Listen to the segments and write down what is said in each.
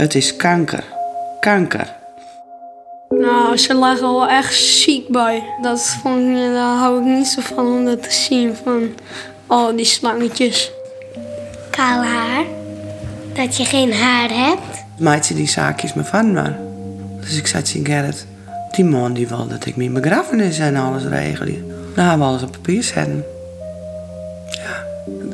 Het is kanker. Kanker. Nou, ze lagen wel echt ziek bij. Dat vond ik, daar hou ik niet zo van om dat te zien van al die slangetjes. Kaal haar. Dat je geen haar hebt. Maatje die zaakjes me van maar. Dus ik zei tegen Gerrit, die man die wil dat ik mijn begrafenis en alles regel. Dan gaan we alles op papier zetten.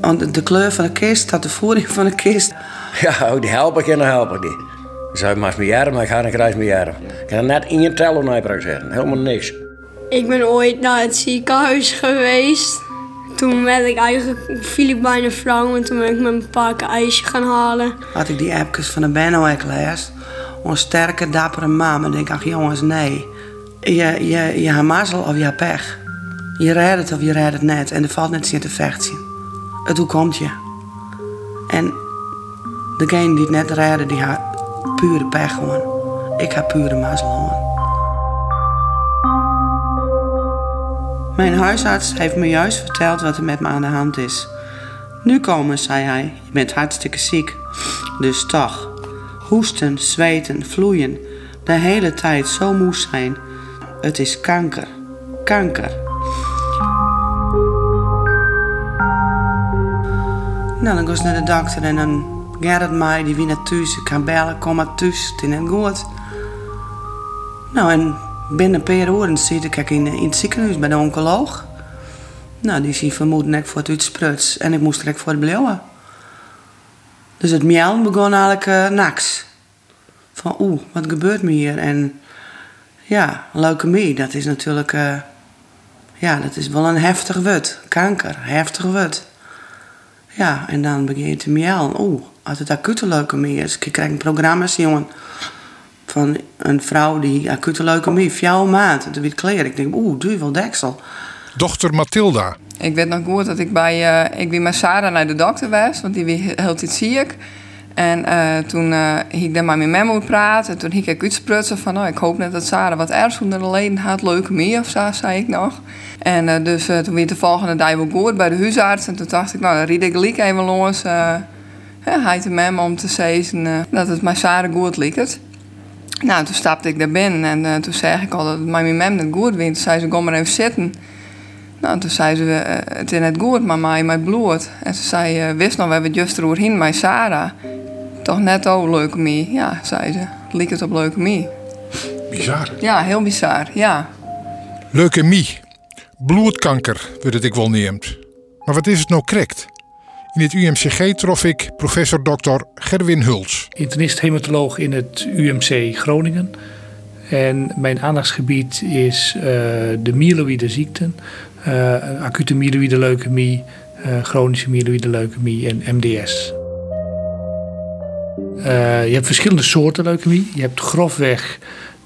Ja. De kleur van de kist staat de voering van de kist. Ja, oh, die help ik en dan help ik niet. Dan zou ik maar mijn jaren, maar ik ga een kruis mijn jaren. Ik kan er net in je tellen naar zeggen. Helemaal niks. Ik ben ooit naar het ziekenhuis geweest. Toen werd ik eigenlijk, viel ik bijna flauw en toen ben ik met een paar ijsje gaan halen. Had ik die appjes van de Benno lees. Een sterke, dappere man. En denk ik, ach jongens, nee. Je, je, je hebt mazzel of je hebt pech. Je redt het of je redt het net. En er valt net zin te vechten. Het hoe komt je? En degene die net redden, die had pure pech gewoon. Ik heb pure mazzel. Mijn huisarts heeft me juist verteld wat er met me aan de hand is. Nu komen, zei hij, je bent hartstikke ziek. Dus toch, hoesten, zweten, vloeien, de hele tijd zo moe zijn. Het is kanker, kanker. Nou, dan ga ik naar de dokter en dan het mij, die wie naar thuis. Ik kan bellen, kom maar thuis, het is net goed. Nou, en binnen een paar uur zit ik in, in het ziekenhuis bij de oncoloog. Nou, die zien vermoeden ik voor het uitspruts en ik moest direct voor het blijven. Dus het miauwen begon eigenlijk uh, naks. Van oeh, wat gebeurt me hier? En ja, leukemie, dat is natuurlijk... Uh, ja, dat is wel een heftig wut. Kanker, heftig wut. Ja, en dan begin je te miauwen. Oeh, als het acute leukemie is. Ik krijg een programma, jongen van een vrouw die acute leukemie, jouw maat, de wit kleren. Ik denk, oeh, duivel deksel. Dochter Mathilda. Ik weet nog goed dat ik bij, uh, ik weer met Sarah naar de dokter was, want die was heel tijd ziek. En uh, toen uh, ik daar maar met mij moet praten. En toen ik ik uitsprutsen van, nou, ik hoop net dat Sarah wat ergens onder de leden had, leukemie of zo, zei ik nog. En uh, dus toen weer de volgende dag wel goed bij de huisarts. En toen dacht ik, nou, dan ried ik gelijk even los. Hij te mem om te zeggen dat het mijn Sarah goed liekt. Nou, toen stapte ik daar binnen en uh, toen zei ik al dat het mijn mem net goed wint. Toen zei ze, kom maar even zitten. Nou, toen zei ze, uh, het is net goed, maar mij mijn bloed. En ze zei, uh, wist nog, we hebben juist heen met Sarah. Toch net ook leukemie. Ja, zei ze. Liek het op leukemie. Bizar. Ja, heel bizar, ja. Leukemie. Bloedkanker, wordt het ik wel neemt. Maar wat is het nou correct? In het UMCG trof ik professor Dr. Gerwin Huls. Internist-hematoloog in het UMC Groningen. En mijn aandachtsgebied is uh, de myeloïde ziekten. Uh, acute myeloïde leukemie, uh, chronische myeloïde leukemie en MDS. je hebt verschillende soorten leukemie. Je hebt grofweg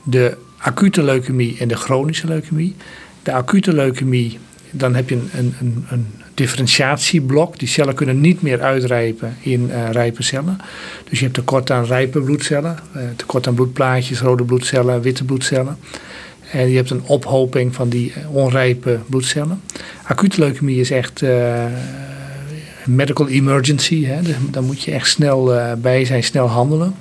de acute leukemie en de chronische leukemie. De acute leukemie, dan heb je een, een, een differentiatieblok. Die cellen kunnen niet meer uitrijpen in uh, rijpe cellen. Dus je hebt tekort aan rijpe bloedcellen, uh, tekort aan bloedplaatjes, rode bloedcellen, witte bloedcellen. En je hebt een ophoping van die eh, onrijpe bloedcellen. Acute leukemie is echt uh, medical emergency. Hè? Dus dan moet je echt snel bij zijn, snel handelen.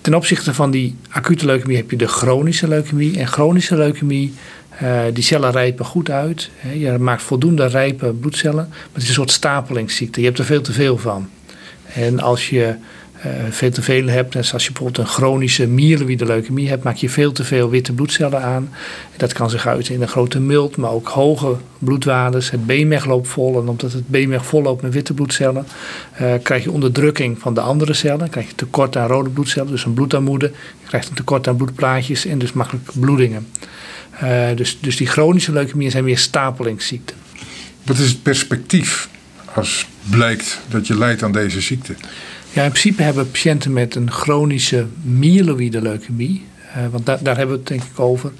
ten opzichte van die acute leukemie heb je de chronische leukemie. En chronische leukemie uh, die cellen rijpen goed uit. Je maakt voldoende rijpe bloedcellen. Maar het is een soort stapelingsziekte. Je hebt er veel te veel van. En als je uh, veel te veel hebt, als je bijvoorbeeld een chronische myeloïde leukemie hebt, maak je veel te veel witte bloedcellen aan. Dat kan zich uiten in een grote mild, maar ook hoge bloedwaardes. Het beenmerg loopt vol en omdat het beenmerg vol loopt met witte bloedcellen, uh, krijg je onderdrukking van de andere cellen. krijg je tekort aan rode bloedcellen, dus een bloedarmoede. Je krijgt een tekort aan bloedplaatjes en dus makkelijk bloedingen. Uh, dus, dus die chronische leukemieën zijn meer stapelingsziekten. Wat is het perspectief als blijkt dat je lijdt aan deze ziekte? Ja, in principe hebben patiënten met een chronische myeloïde leukemie, uh, want da daar hebben we het denk ik over,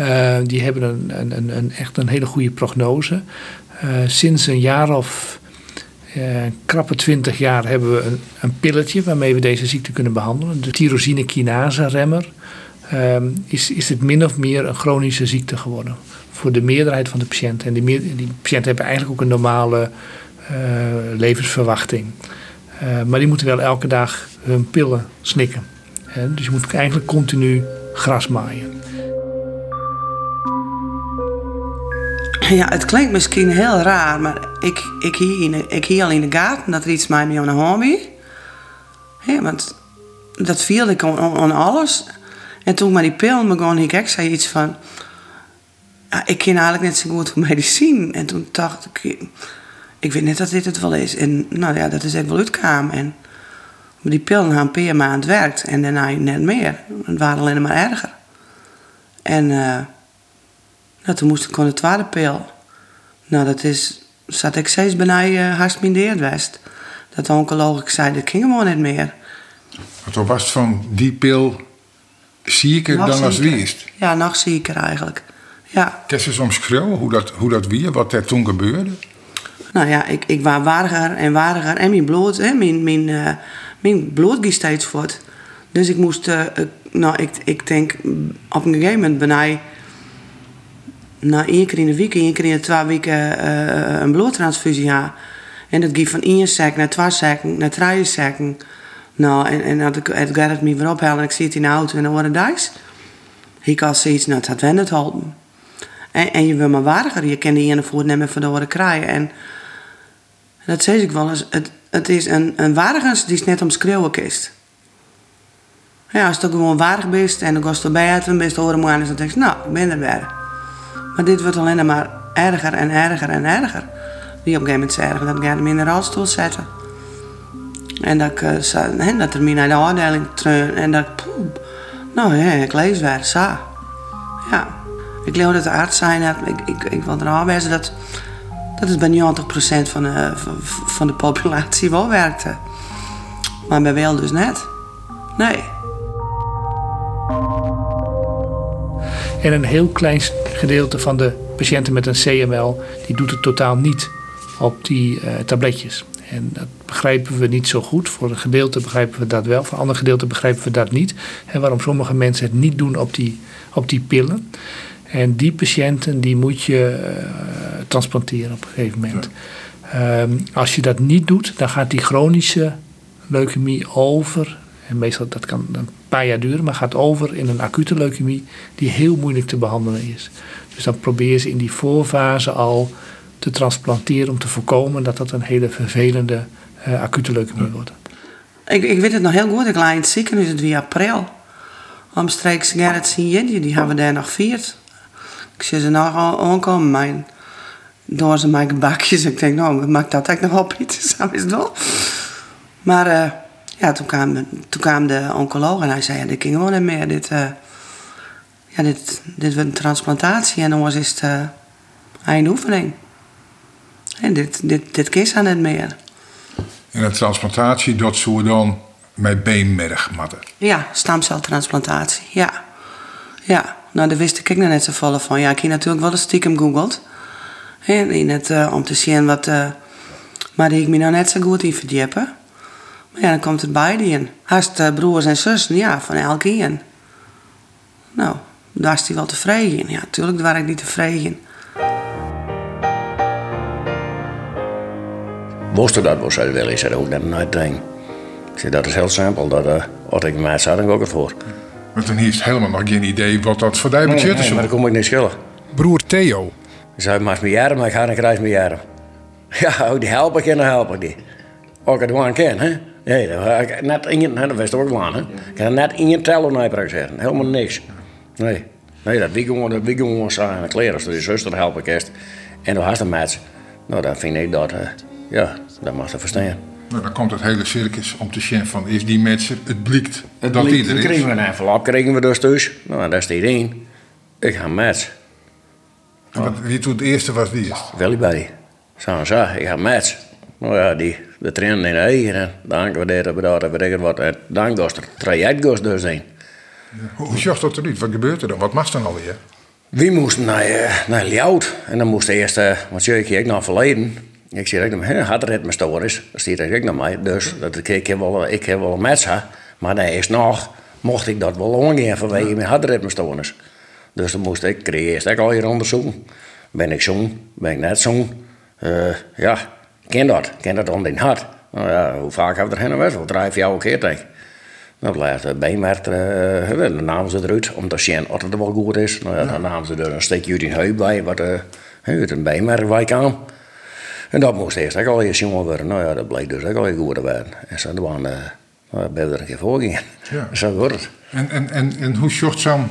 uh, die hebben een, een, een, echt een hele goede prognose. sinds een jaar of krappe twintig jaar hebben we een, een, pilletje waarmee we deze ziekte kunnen behandelen. De tyrosine kinase remmer um, is, is het min of meer een chronische ziekte geworden. Voor de meerderheid van de patiënten. En die, die patiënten hebben eigenlijk ook een normale uh, levensverwachting. Uh, maar die moeten wel elke dag hun pillen snikken. Dus je moet eigenlijk continu gras maaien. Ja, het klinkt misschien heel raar, maar ik, ik, hier, in ik hier al in de gaten dat er iets met me aan de hand is. Ja, want dat viel ik aan alles. En toen ik met die pil begon, ik ook zei iets van... Ik ken eigenlijk net zo goed voor medicijn. En toen dacht ik, ik weet net dat dit het wel is. En nou ja, dat is echt wel uitkwam. En die pillen hebben een paar maanden werkt en daarna net meer. Het waren alleen maar erger. En uh, nou, toen moest ik gewoon de tweede pil. Nou, dat is, zat ik steeds bijna uh, west. Dat de oncoloog zei, dat ging gewoon niet meer. Toen was van die pil zieker dan als is. Ja, nog zieker eigenlijk. Ja, Kan je soms schreeuwen hoe dat, hoe dat wie, wat er toen gebeurde? nou ja, ik, ik was waardiger en waardiger. En mijn bloed, hè, mijn, mijn, eh, mijn bloed ging steeds voort. Dus ik moest, eh, nou, ik, ik denk op een gegeven moment ben ik na één keer in de week, één keer in de twee weken eh, een bloedtransfusie had. En dat ging van één sec naar twee sekken, naar drie sekken. Nou, en, en dat ik, het gaat het me weer ophalen en ik zit in de auto en dan wordt het duis. Ik had zoiets, nou, het had het helpen. En, en je wil maar waardiger, je kan die ene voet nemen van de krijgen. En dat zeg ik wel eens, het, het is een, een die is net om schreeuwen kist. Ja, als je gewoon waardig bent en dan ga je erbij uit en bent horen moet dan denk je, nou, ik ben er weer. Maar dit wordt alleen maar erger en erger en erger. Die op een gegeven moment zeggen dat ik hem in de rolstoel zetten. En dat, ik, eh, za- hè, dat er mij naar de afdeling treun en dat ik, nou ja, ik lees weer, zo. Ja, ik leer dat de arts zijn, ik, ik, ik wil er aanwijzen dat, dat het bij 90% van de, van, van de populatie wel werkte. Maar bij wel dus net. Nee. En een heel klein gedeelte van de patiënten met een CML, die doet het totaal niet op die eh, tabletjes. En dat begrijpen we niet zo goed. Voor een gedeelte begrijpen we dat wel, voor een ander gedeelte begrijpen we dat niet. En waarom sommige mensen het niet doen op die, op die pillen. En die patiënten die moet je eh, transplanteren op een gegeven moment. Ehm, als je dat niet doet, dan gaat die chronische leukemie over. En meestal dat kan een paar jaar duren, maar gaat over in een acute leukemie die heel moeilijk te behandelen is. Dus dan probeer je ze in die voorfase al te transplanteren om te voorkomen dat dat een hele vervelende eh, acute leukemie wordt. Ik, ik weet het nog heel goed. Ik lag in het ziekenhuis het wie april. Omstreeks Gerrit Sien die hebben we daar nog vierd. Ik zie ze nog al aankomen. Mijn, door ze mijn bakjes. Ik denk, nou, maakt dat eigenlijk nog op iets? Zo is het wel. Maar eh, ja, toen kwam, toen kwam de oncoloog en hij zei, ja, dit ging gewoon niet meer. Dit, eh, ja, dit, dit wordt een transplantatie en anders is het eh einde En dit, dit, dit kies aan niet meer. En de transplantatie, dat zou dan met beenmerg matten. Ja, stamceltransplantatie, ja. Ja, nou daar wist ik nog net zo volle van. Ja, ik heb natuurlijk wel eens stiekem googeld. En in het, eh, om te zien wat... eh, maar die ik me nou net zo goed in verdiepen. Maar ja, dan komt het bij die in. Haast eh, broers en zussen, ja, van elke een. Nou, daar is hij wel tevreden in. Ja, natuurlijk waar ik niet tevreden in. Moest je dat wel zo willen? Ik zei ook net nooit denken. Ik zei, dat is heel simpel. Dat uh, had ik mij zat, dan ook het voor. Want dan heeft helemaal nog geen idee wat dat voor die Nee, budget nee, is. maar dan kom ik niet schillen. Broer Theo, Ik zei, maar mijn jaren, maar ik ga en krijg mijn jaren. Ja, oh, die help ik en dan help ik die. Ook het gewoon ken, hè? Nee, dat ga ik net in je, hè, dat wist ook wel aan, hè? Ik ga net in je telefonijprak zeggen, helemaal niks. Nee, nee, dat wie gewoon, dat wie gewoon samen kleren, als die zuster help ik eerst. En dan had een match. Nou, dan vind ik dat, eh, ja, dat mag je verstaan. nou, dan komt het hele circus om te zien van is die mensen, het blikt dat Dan die er is. kregen we een envelop, kregen we dus thuis. Nou, daar staat één. Ik ga wat- wie toen het eerste was, die is. Willy bij. Zo, ik ga match. Nou ja, die, de trainen in de eigen. en Dank we dit, we dat, weet ik wat. En Dank dat er traject dus zijn. Hoe, hoe zag dat eruit? Wat gebeurt er dan? Wat mag dan alweer? We moesten naar, eh, naar Ljout. En dan moest eerst, eh want ik naar verleden. Ik zei, ik hem, had er het mijn stories. Dat stiert ik naar mij. Dus dat ik, heb wel, ik heb wel een match gehad. Maar nee, is nog, mocht ik dat wel omgaan vanwege mijn hartritmestoornis. Dus dan moest ik, kreeg eerst ik al hier onderzoeken. Ben ik zo'n, ben ik net zo'n. Eh, ja, ken dat, ken dat om in hart. Nou ja, hoe vaak heb ik er heen geweest? Wel drie, vier keer ik. Dan blijft de bijmerk, uh, dan namen ze eruit, omdat zien of het wel goed is. Nou ja, dan namen ze er een stukje uit in heup bij, wat uh, uit een bijmerk bij kwam. En dat moest eerst ook al eens jongen worden. Nou ja, dat bleek dus ook al eens goed te worden. En zo dan uh, nou, ben er een keer voor gingen. Ja. Zo wordt het. En, en, en, en hoe zocht zo'n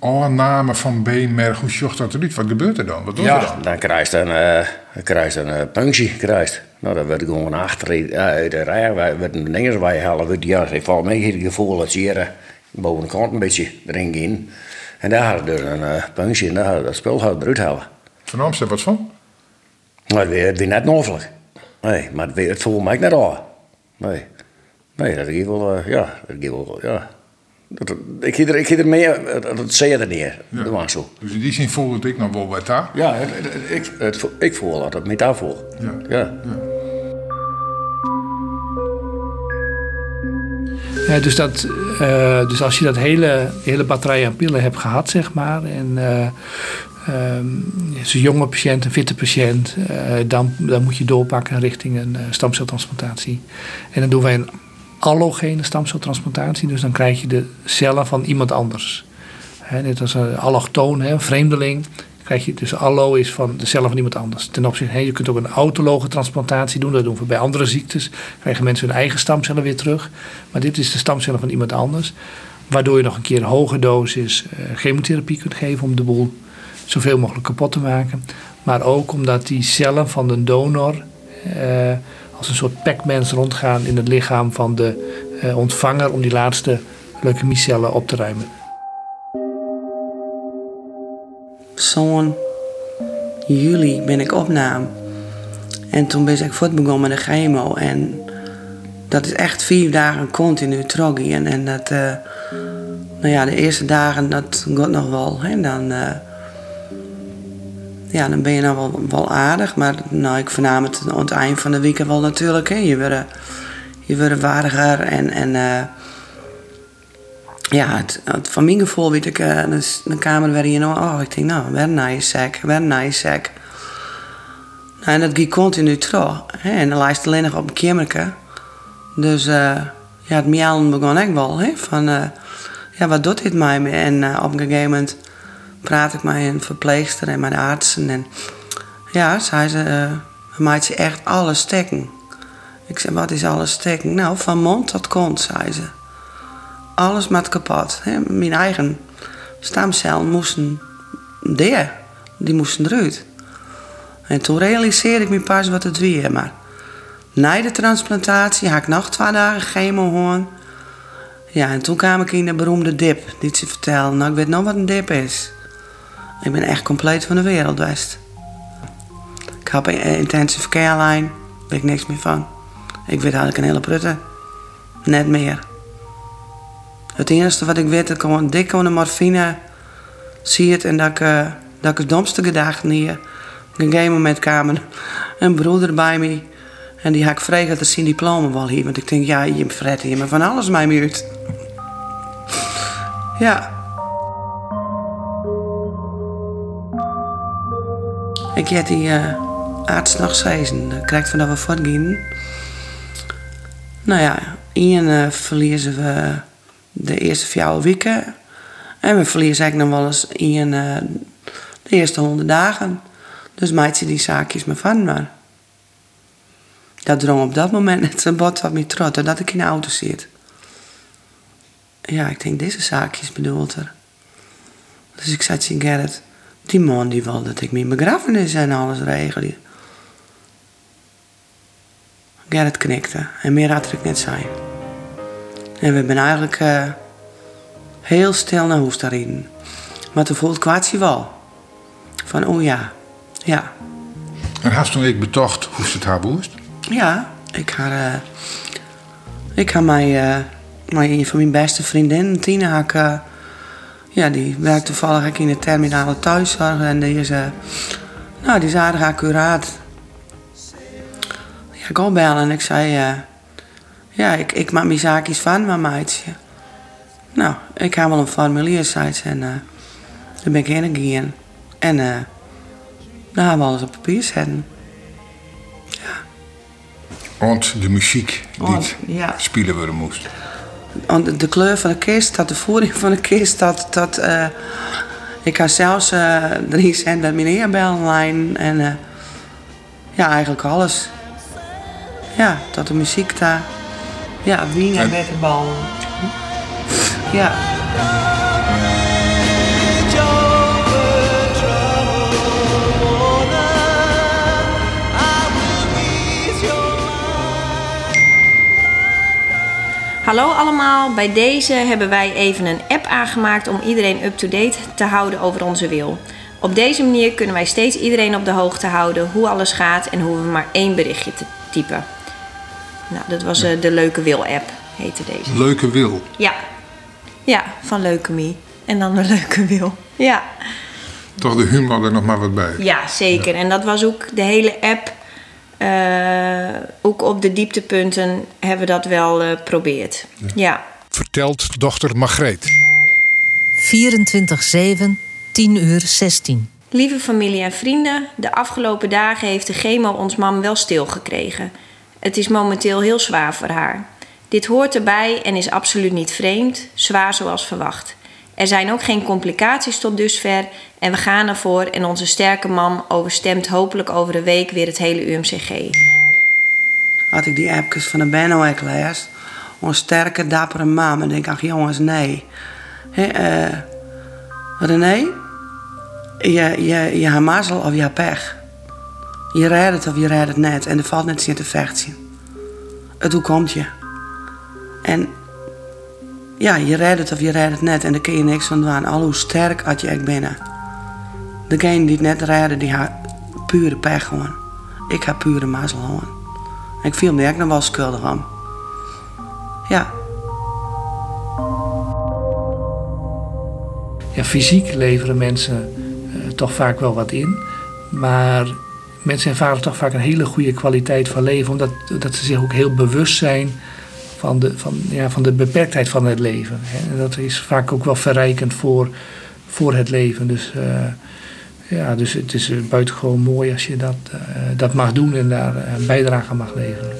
aanname van B-merk, hoe zocht dat eruit? Wat gebeurt er dan? Wat doet ja, er dan? dan krijg je een, uh, krijg je een uh, punctie. Krijg. Nou, dat werd gewoon achter uh, uit de rij. Wij werden dingen wij halen. Ja, ik val mee het gevoel dat je boven de kant een beetje erin ging. En daar hadden dus een uh, punctie en daar hadden dat spul eruit halen. Van Amsterdam, wat van? Maar het weer, weer net noffelijk. Nee, maar het, weer, het voelde mij net aan. Nee. Nee, dat ik wel, uh, ja, dat ik wel, ja. Dat, ik ga er, ik er meer, dat zei je er niet. Ja. Dat was zo. Dus in die zin voelde ik nog wel bij daar? Ja, het, het, ik, het, ik voel dat het met daar voel. Ja. ja. ja. Ja, dus, dat, uh, dus als je dat hele, hele batterij aan pillen hebt gehad, zeg maar, en uh, um, is een jonge patiënt, een fitte patiënt, uh, dan, dan moet je doorpakken richting een stamceltransplantatie. En dan doen wij een allogene stamceltransplantatie, dus dan krijg je de cellen van iemand anders. He, net als een allochtoon, een vreemdeling, krijg je dus allo is van de cellen van iemand anders. Ten opzichte, je kunt ook een autologe transplantatie doen, dat doen we bij andere ziektes. krijgen mensen hun eigen stamcellen weer terug. Maar dit is de stamcellen van iemand anders. Waardoor je nog een keer een hoge dosis uh, chemotherapie kunt geven om de boel zoveel mogelijk kapot te maken. Maar ook omdat die cellen van de donor uh, als een soort Pac-Mans rondgaan in het lichaam van de uh, ontvanger om die laatste leukemiecellen op te ruimen. Zo'n juli ben ik opname. En toen ben ik voort begonnen met de chemo. En dat is echt vier dagen continu troggy. En, dat, uh, nou ja, de eerste dagen, dat gaat nog wel. En dan, ja, dan ben je nou wel, aardig. Maar nou, ik vernam het aan het eind van de week wel natuurlijk. Hè. Je wordt, je waardiger en... en uh, ja, het, het, weet ik, uh, de, kamer waar je nou, oh, ik denk, nou, weer een nice sec, weer een nice. Nou, en dat ging continu. Hè, en dan lijst alleen nog op een. Dus uh, ja, het miauwen begon echt wel. Hè, van, ja, wat doet dit mij? En op een gegeven moment praat ik met een verpleegster en de artsen. En ja, zei ze, uh, maakt ze echt alles stekken. Ik zei, wat is alles stekken? Nou, van mond tot kont, zei ze. Alles met kapot. Hè? Mijn eigen stamcellen moesten der. Die moesten eruit. En toen realiseerde ik me pas wat het weer. Maar na de transplantatie had ik nog twee dagen chemo gehad. Ja, en toen kwam ik in de beroemde dip. Die ze vertellen. Nou, ik weet nog wat een dip is. Ik ben echt compleet van de wereld west. Ik heb een intensive care line. Weet ik niks meer van. Ik weet eigenlijk een hele prutte. Net meer. Het enige wat ik weet, dat ik dik aan de morfine zie het en dat ik, uh, dat ik het domste gedachten hier. Op een gegeven moment kwam een broeder bij me en die had ik vragen dat zijn diploma wel hier. Want ik denk, ja, je fret hier maar van alles mij uit. ja. Ik heb die uh, arts nog. Dat krijgt vanaf we voortgaan. Nou ja, in uh, verliezen we de eerste vier weken. En we verliezen eigenlijk nog wel eens in uh, de eerste honderd dagen. Dus maakt ze die zaakjes me van. Maar dat drong op dat moment net een bot wat me trotte dat ik in de auto zit. Ja, ik denk, deze zaakjes bedoelt er. Dus ik zei tegen Gerrit, die man die wil dat ik mijn begrafenis en alles regel. Gerrit knikte en meer had ik net zijn. En we zijn eigenlijk uh, heel stil naar huis daarin. Maar toen voelt kwaadzie wel. Van, oh ja, ja. En had toen ik betocht hoe het haar boest? Ja, ik had... Uh, ik had mijn, uh, mijn, een van mijn beste vriendinnen, Tina, had ja, die werkt toevallig in de terminale thuiszorg. En die is, uh, nou, die is aardig accuraat. Ja, ik kon bellen en ik zei, uh, ja, ik, ik maak mijn zaakjes van, maar meidje. Nou, ik heb wel een formulier, ze, en uh, daar ben ik heen gegaan. En uh, daar hebben we alles op papier zetten. Ja. Want de muziek die ja. spelen worden moest. De kleur van de kist, tot de voering van de kist, tot... tot eh, ik kan zelfs eh drie cent met mijn eerbellenlijn en eh, ja, eigenlijk alles. Ja, tot de muziek daar. Ja, wien en bitterbal. Ja. Hallo allemaal, bij deze hebben wij even een app aangemaakt om iedereen up-to-date te houden over onze wil. Op deze manier kunnen wij steeds iedereen op de hoogte houden hoe alles gaat en hoe we maar één berichtje te typen. Nou, dat was eh, de Leuke Wil-app, heette deze. Leuke wil. Ja. Ja, van Leukemie. En dan de Leuke Wil. Ja. Toch de humor er nog maar wat bij. Ja, zeker. En dat was ook de hele app. Eh, ook op de dieptepunten hebben we dat wel eh probeerd. Ja. Vertelt dochter Margreet. 24-7, 10 uur 16. Lieve familie en vrienden, de afgelopen dagen heeft de chemo ons mam wel stilgekregen. Het is momenteel heel zwaar voor haar. Dit hoort erbij en is absoluut niet vreemd, zwaar zoals verwacht. Er zijn ook geen complicaties tot dusver en we gaan ervoor en onze sterke mam overstemt hopelijk over de week weer het hele UMCG. Had ik die appjes van de Benno lees. Een sterke, dappere mam. En denk ik, ach jongens, nee. Eh, René, je, je, mazzel of je pech. Je redt het of je redt het net. En er valt net zin te vechten. Het hoe komt je? En ja, je redt het of je redt het net. En daar kun je niks van doen. Al hoe sterk had je ook binnen. Degene die het net redden, die had pure pech gewoon. Ik heb pure mazzel gewoon. Ik viel me ook nog wel schuldig aan. Ja, Ja, fysiek leveren mensen eh, toch vaak wel wat in. Maar mensen ervaren toch vaak een hele goede kwaliteit van leven. Omdat dat ze zich ook heel bewust zijn van de, van, ja, van de beperktheid van het leven. Hè. En dat is vaak ook wel verrijkend voor, voor het leven. Dus, eh, ja, dus het is eh, buitengewoon mooi als je dat, eh, dat mag doen en daar een bijdrage aan mag leveren.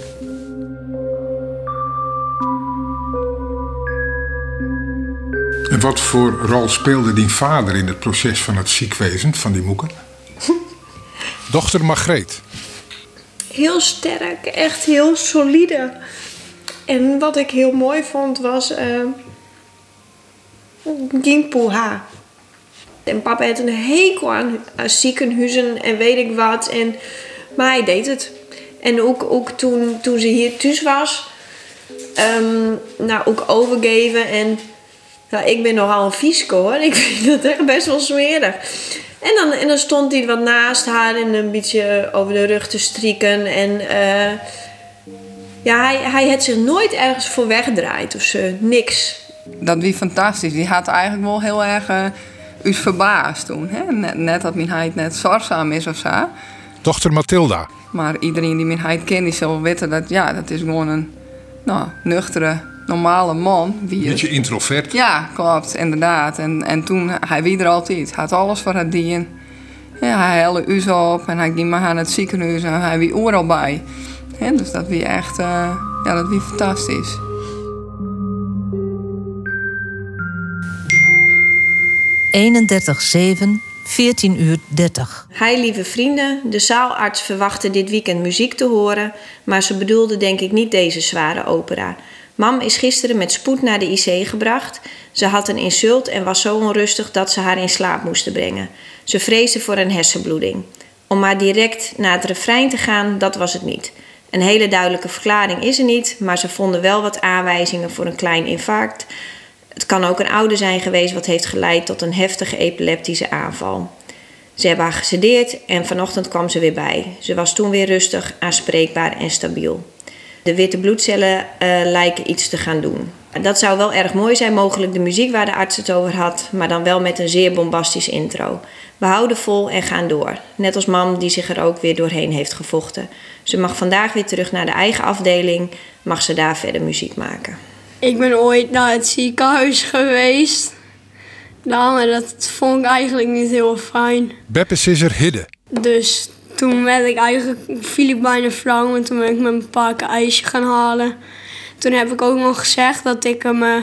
En wat voor rol speelde die vader in het proces van het ziekwezen van die moeken? Dochter Margreet. heel sterk, echt heel solide. En wat ik heel mooi vond was uh, Gingpoeha. En papa had een hekel aan, ziekenhuizen en weet ik wat. En, maar hij deed het. En ook, ook toen, toen ze hier thuis was, ehm, nou ook overgeven. En nou, ik ben nogal een fieske hoor. Ik vind dat echt best wel smerig. En dan, en dan stond hij wat naast haar en een beetje over de rug te strieken. En eh, ja, hij, hij had zich nooit ergens voor weggedraaid of zo. Niks. Dat wie fantastisch. Die had eigenlijk wel heel erg uh, u verbaasd toen. Hè? Net, net dat mijn heid net zorgzaam is of zo. Dochter Mathilda. Maar iedereen die mijn heid kent, die zal wel weten dat ja, dat is gewoon een nou, nuchtere, normale man. Wie Beetje introvert. Ja, klopt, inderdaad. En, en toen, hij wie er altijd. Hij had alles voor het dien. Ja, hij helde us op en hij ging maar aan het ziekenhuis en hij wie overal bij. Ja, dus dat wie echt, uh, ja, dat wie fantastisch. ...31-7, 14 uur 30. Hi lieve vrienden, de zaalarts verwachtte dit weekend muziek te horen... maar ze bedoelde denk ik niet deze zware opera... Mam is gisteren met spoed naar de IC gebracht. Ze had een insult en was zo onrustig dat ze haar in slaap moesten brengen. Ze vreesde voor een hersenbloeding. Om maar direct naar het refrein te gaan, dat was het niet. Een hele duidelijke verklaring is er niet, maar ze vonden wel wat aanwijzingen voor een klein infarct. Het kan ook een ouder zijn geweest wat heeft geleid tot een heftige epileptische aanval. Ze hebben haar gesedeerd en vanochtend kwam ze weer bij. Ze was toen weer rustig, aanspreekbaar en stabiel. De witte bloedcellen uh, lijken iets te gaan doen. Dat zou wel erg mooi zijn, mogelijk de muziek waar de arts het over had, maar dan wel met een zeer bombastisch intro. We houden vol en gaan door. Net als mam die zich er ook weer doorheen heeft gevochten. Ze mag vandaag weer terug naar de eigen afdeling, mag ze daar verder muziek maken. Ik ben ooit naar het ziekenhuis geweest. Nou, maar dat vond ik eigenlijk niet heel fijn. Beppes is er hidden. Dus toen werd ik eigenlijk, viel ik bijna flauw en toen ben ik met mijn pa een ijsje gaan halen. Toen heb ik ook nog gezegd dat ik hem eh,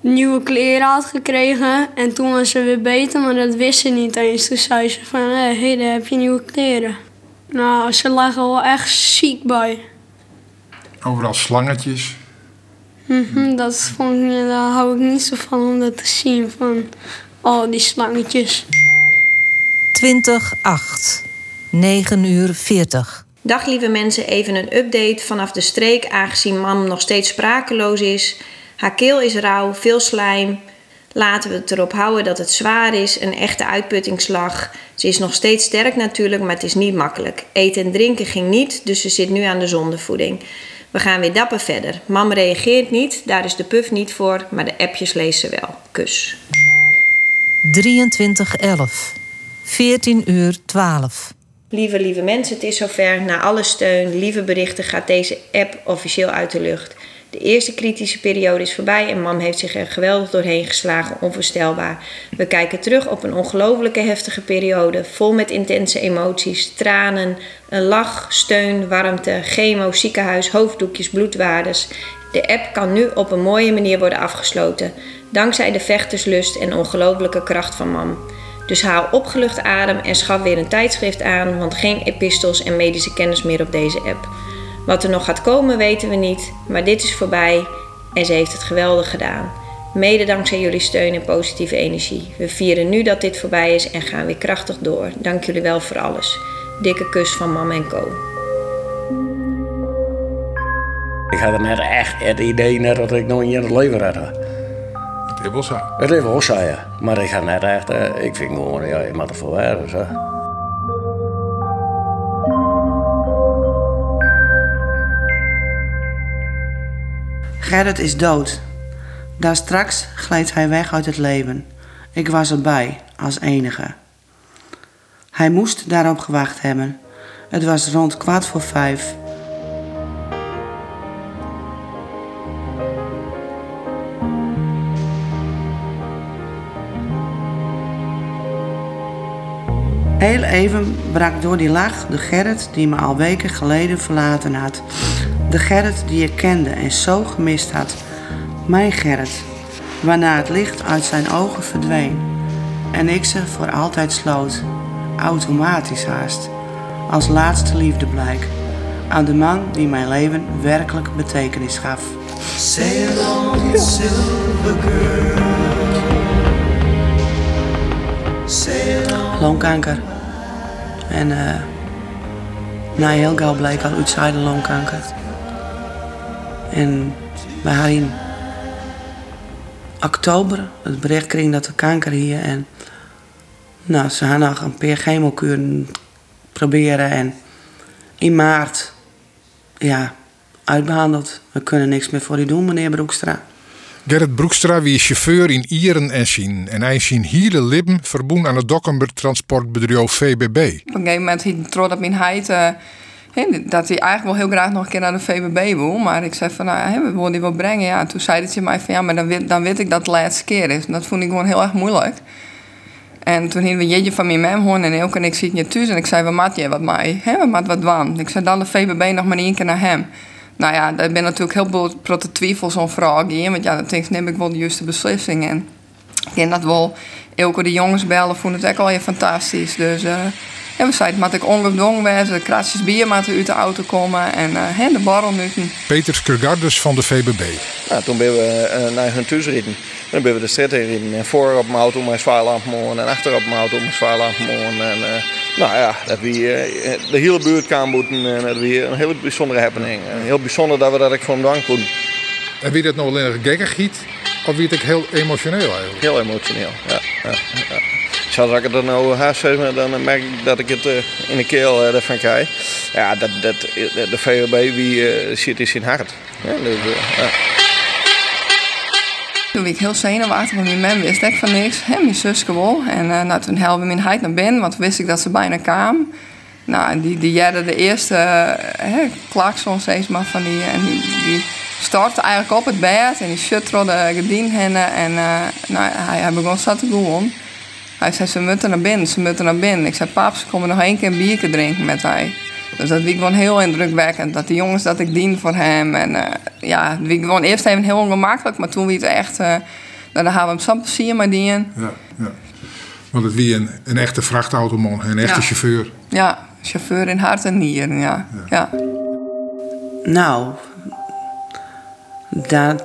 nieuwe kleren had gekregen. En toen was ze weer beter, maar dat wist ze niet eens. Toen zei ze van, hé, hey, daar heb je nieuwe kleren. Nou, ze lagen wel echt ziek bij. Overal slangetjes. Mhm, dat vond ik, niet- daar hou ik niet zo van om dat te zien, van al die slangetjes. 20 8. 9 uur 40. Dag lieve mensen, even een update vanaf de streek aangezien mam nog steeds sprakeloos is. Haar keel is rauw, veel slijm. Laten we het erop houden dat het zwaar is, een echte uitputtingslag. Ze is nog steeds sterk natuurlijk, maar het is niet makkelijk. Eten en drinken ging niet, dus ze zit nu aan de zondevoeding. We gaan weer dapper verder. Mam reageert niet, daar is de puff niet voor, maar de appjes leest ze wel. Kus. 23 11. 14 uur 12. Lieve, lieve mensen, het is zover. Na alle steun, lieve berichten gaat deze app officieel uit de lucht. De eerste kritische periode is voorbij en mam heeft zich er geweldig doorheen geslagen, onvoorstelbaar. We kijken terug op een ongelofelijke heftige periode, vol met intense emoties, tranen, een lach, steun, warmte, chemo, ziekenhuis, hoofddoekjes, bloedwaardes. De app kan nu op een mooie manier worden afgesloten, dankzij de vechterslust en ongelofelijke kracht van mam. Dus haal opgelucht adem en schaf weer een tijdschrift aan, want geen epistels en medische kennis meer op deze app. Wat er nog gaat komen weten we niet, maar dit is voorbij en ze heeft het geweldig gedaan. Mede dankzij jullie steun en positieve energie. We vieren nu dat dit voorbij is en gaan weer krachtig door. Dank jullie wel voor alles. Dikke kus van mam en co. Ik had er net echt het idee net dat ik nog in het leven had. Het zo. Het zo, ja. Maar ik ga net echt... eh, ik vind gewoon, ja, je moet er voor werken, zo. Gerrit is dood. Daar straks gleed hij weg uit het leven. Ik was erbij, als enige. Hij moest daarop gewacht hebben. Het was rond kwart voor vijf. Heel even brak door die lach de Gerrit die me al weken geleden verlaten had. De Gerrit die ik kende en zo gemist had. Mijn Gerrit, waarna het licht uit zijn ogen verdween. En ik ze voor altijd sloot, automatisch haast. Als laatste liefdeblijk aan de man die mijn leven werkelijk betekenis gaf. Longkanker. En eh na heel gauw bleek al uitzijde longkanker. En we hadden in oktober het bericht kreeg dat de kanker hier en nou, ze hadden nog een paar chemokuren proberen en in maart ja, uitbehandeld. We kunnen niks meer voor u doen, meneer Broekstra. Gerrit Broekstra wie is chauffeur in Ieren en Zien. En hij is zijn hele lippen verboen aan het Dokkenburg transportbedrijf VBB. Op een gegeven moment hij trots op mijn heid eh, dat hij eigenlijk wel heel graag nog een keer naar de VBB wil. Maar ik zei van, nou, we willen die wel brengen. Ja, en toen zei hij mij van, ja, maar dan weet, dan weet ik dat het de laatste keer is. En dat vond ik gewoon heel erg moeilijk. En toen hingen we jeetje van mijn mem hoorn en Elke en ik zit niet thuis. En ik zei, wat maat je wat mij? Hè, wat maat wat wan? Ik zei, dan de VBB nog maar één keer naar hem. Nou ja, daar ben natuurlijk heel veel protte twijfels om vragen. Want ja, dan neem ik wel de juiste beslissing. En ik denk dat wel Elke de jongens bellen, vonden het ook al heel fantastisch. Dus eh, ja, we zeiden, moet ik ongedwongen wezen, de kratjes bier moeten uit de auto komen. En eh, hè, de barrel nu. Peter Skurgardus van de VBB. Nou, toen ben we eh, naar hun thuis gereden. Dan ben we de stad in gereden. En voor op mijn auto mijn zwaarlamp en achter op mijn auto mijn zwaarlamp En eh, nou ja, dat we eh, de hele buurt kwam moeten. En dat we een hele bijzondere happening. En heel bijzonder dat we dat ik van dank konden. En wie dat nou alleen nog gekkig giet, of wie het ook heel emotioneel eigenlijk? Heel emotioneel, ja. ja, ja. Zoals ik het er nou haast zeg, dan merk ik dat ik het eh, in de keel eh, ervan krijg. Ja, dat, dat, de VOB wie eh, zit in hart. Ja, dus, eh, ja. Toen was ik heel zenuwachtig, want mijn man wist ik van niks. Hè, mijn zusje wel. En eh, nou, toen helpen we mijn heid naar binnen, want wist ik dat ze bijna kwam. Nou, die, die jaren de eerste uh, klakson steeds maar van die... En die, die startte eigenlijk op het bed en die gedien hennen. En uh, nou, hij, hij begon zo te doen. Hij zei, ze moeten naar binnen, ze moeten naar binnen. Ik zei, pap, ze komen nog één keer een biertje drinken met hij. Dus dat was gewoon heel indrukwekkend. Dat die jongens dat ik dien voor hem. En uh, ja, het was gewoon eerst even heel ongemakkelijk. Maar toen was het echt... Uh, nou, dan gaan we hem zo'n plezier maar dienen. Ja, ja. Want het wie een, een echte vrachtautoman, een echte chauffeur. Ja, chauffeur in hart en nieren, ja. ja. Nou,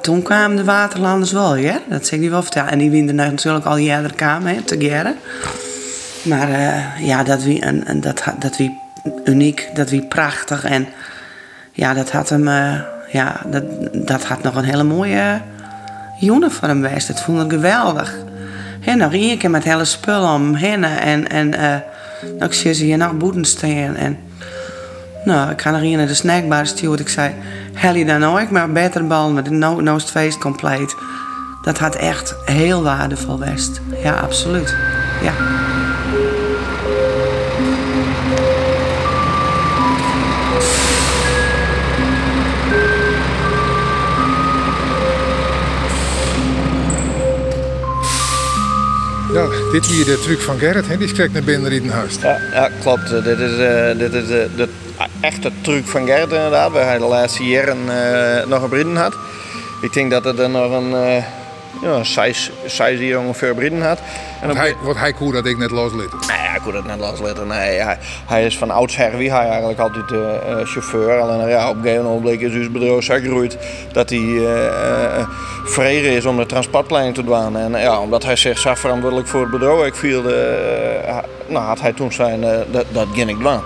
toen kwamen de waterlanders wel, ja. Dat zeg ik niet wel vertellen. En die winden natuurlijk al jaren kwamen, hè, te. Maar uh, ja, dat wie, dat, dat wie uniek, dat wie prachtig. En ja, dat had hem, uh, ja, dat, dat had nog een hele mooie uniform geweest. Dat vond ik geweldig. En nog één keer met hele spullen om heen. En, en uh, dan zie ze hier nog boeten staan. En nou, ik ga nog hier naar de snackbar sturen. Ik zei, hel dan ook maar beter bal met een no, no feest compleet. Dat had echt heel waardevol geweest. Ja, absoluut. Ja. Ja, dit hier de truc van Gerrit, hè? die is naar binnen in huis. Ja, ja, klopt. Dit is, uh, dit is de, de echte truc van Gerrit inderdaad, waar hij de laatste jaren uh, nog een brieden had. Ik denk dat het er nog een uh, ja, zes hier ongeveer brieden had. En wat, hij, wat hij dat ik net loslitten? Nee, hij kon dat net loslitten. Nee, hij, hij is van oudsher wie hij eigenlijk altijd uh, chauffeur. Alleen ja, op een gegeven moment is dus bedrijf zo gegroeid dat hij uh, vrede is om de transportplanning te doen. En ja, omdat hij zich zelf verantwoordelijk voor het bedrijf ik viel, uh, nou, had hij toen zijn dat, dat ging ik doen.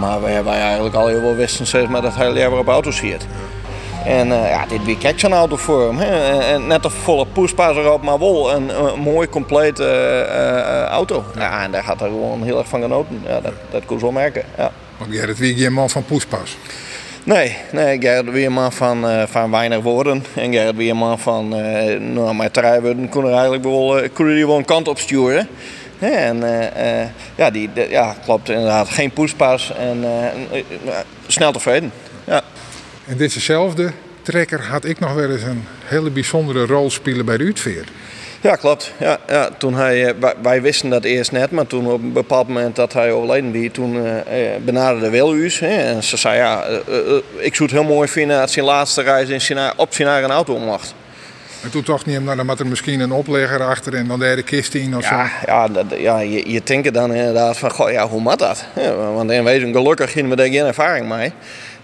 Maar wij hebben eigenlijk al heel veel wisten zeg maar, dat hij liever op auto's zit. En uh, ja, dit weer kijk zo'n auto voor hem. Hè? Net een volle poespas erop, maar wel een, een mooi complete uh, auto. Ja, en daar gaat hij gewoon heel erg van genoten. Ja, dat, dat kon zo merken. Ja. Want Gerrit wie geen man van poespas? Nee, nee, Gerrit weer een man van, uh, van weinig woorden. En Gerrit weer een man van, uh, nou, drie woorden kon er eigenlijk wel, kon die wel een kant op sturen. En uh, ja, die, de, ja, klopt inderdaad. Geen poespas en snel tevreden. Ja. En dezezelfde trekker had ik nog wel eens een hele bijzondere rol spelen bij de Uitveer. Ja, klopt. Ja, ja, toen hij, wij, wisten dat eerst net, maar toen op een bepaald moment dat hij overleden was, toen uh, benaderde Wiluus. En ze zei, ja, uh, uh, ik zou het heel mooi vinden als zijn laatste reis in Sina, op Sinaar een auto mocht. En toen toch niet, nou, dan had er misschien een oplegger achter en dan de kist in of ja, zo. Ja, dat, ja je, je denkt dan inderdaad van, goh, ja, hoe moet dat? Ja, want in wezen, gelukkig gingen we daar geen ervaring mee.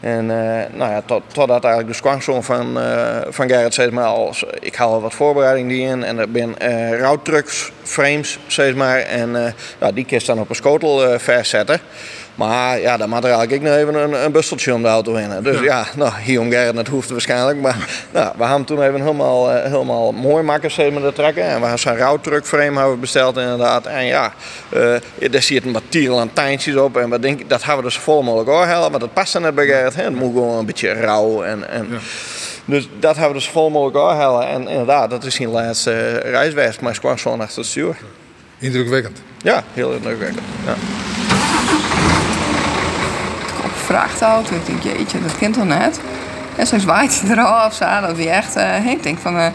En uh, nou ja, tot, totdat eigenlijk de zwangszoon van, uh, van Gerrit zeg maar als ik haal wat voorbereiding die in en er ben uh, rouwtrucks frames zeg maar en nou, die kist dan op een schotel verzetten. Maar ja, dan moet er eigenlijk nog even een, een busteltje om de auto in. Dus ja, ja nou, hier om Gerrit, dat hoeft waarschijnlijk. Maar nou, we hebben toen even helemaal, uh, helemaal mooi maken met de trekken. En we hebben zo'n rouwtruckframe hebben besteld inderdaad. En ja, uh, daar zitten wat tierenlantijntjes op. En we denken, dat hebben we dus vol mogelijk oorhellen. Maar dat past er net bij Gerrit. Hè. Het moet gewoon een beetje rauw. En, en ja. Dus dat hebben we dus vol mogelijk oorhellen. En inderdaad, dat is zijn laatste reiswest. Maar kwam zo achter het stuur. Indrukwekkend. Ja, heel indrukwekkend. Ja. Vrachtauto. Ik denk, jeetje, dat kent toch net? En zo zwaait hij eraf, zo, dat we echt... Uh, ik denk van... Uh,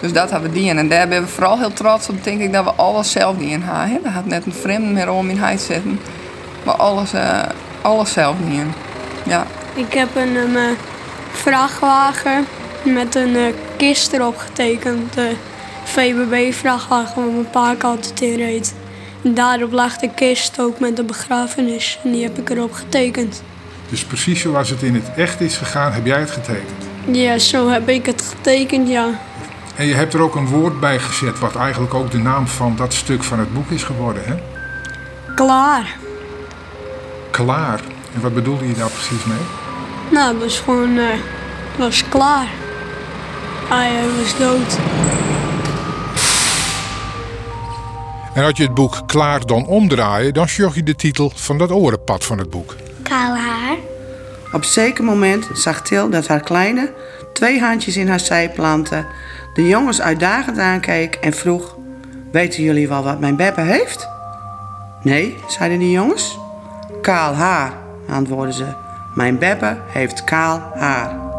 dus dat hebben we die. En daar ben we vooral heel trots op, denk ik, dat we alles zelf die in hebben. Daar gaat net een vreemde meer om in huis zitten. Maar alles, uh, alles zelf niet in. Ja. Ik heb een vrachtwagen met een kist erop getekend. De VBB-vrachtwagen waar mijn pa altijd in reed. Daarop lag de kist ook met de begrafenis. En die heb ik erop getekend. Dus precies zoals het in het echt is gegaan, heb jij het getekend? Ja, zo heb ik het getekend, ja. En je hebt er ook een woord bij gezet, wat eigenlijk ook de naam van dat stuk van het boek is geworden, hè? Klaar. Klaar. En wat bedoelde je daar precies mee? Nou, het was gewoon, uh, het was klaar. Hij was dood. En als je het boek klaar dan omdraaien, dan zag je de titel van dat orenpad van het boek. Kaal haar. Op zeker moment zag Til dat haar kleine twee handjes in haar zij plantte, de jongens uitdagend aankeek en vroeg: Weten jullie wel wat mijn Beppe heeft? Nee, zeiden de jongens. Kaal haar, antwoordde ze. Mijn Beppe heeft kaal haar.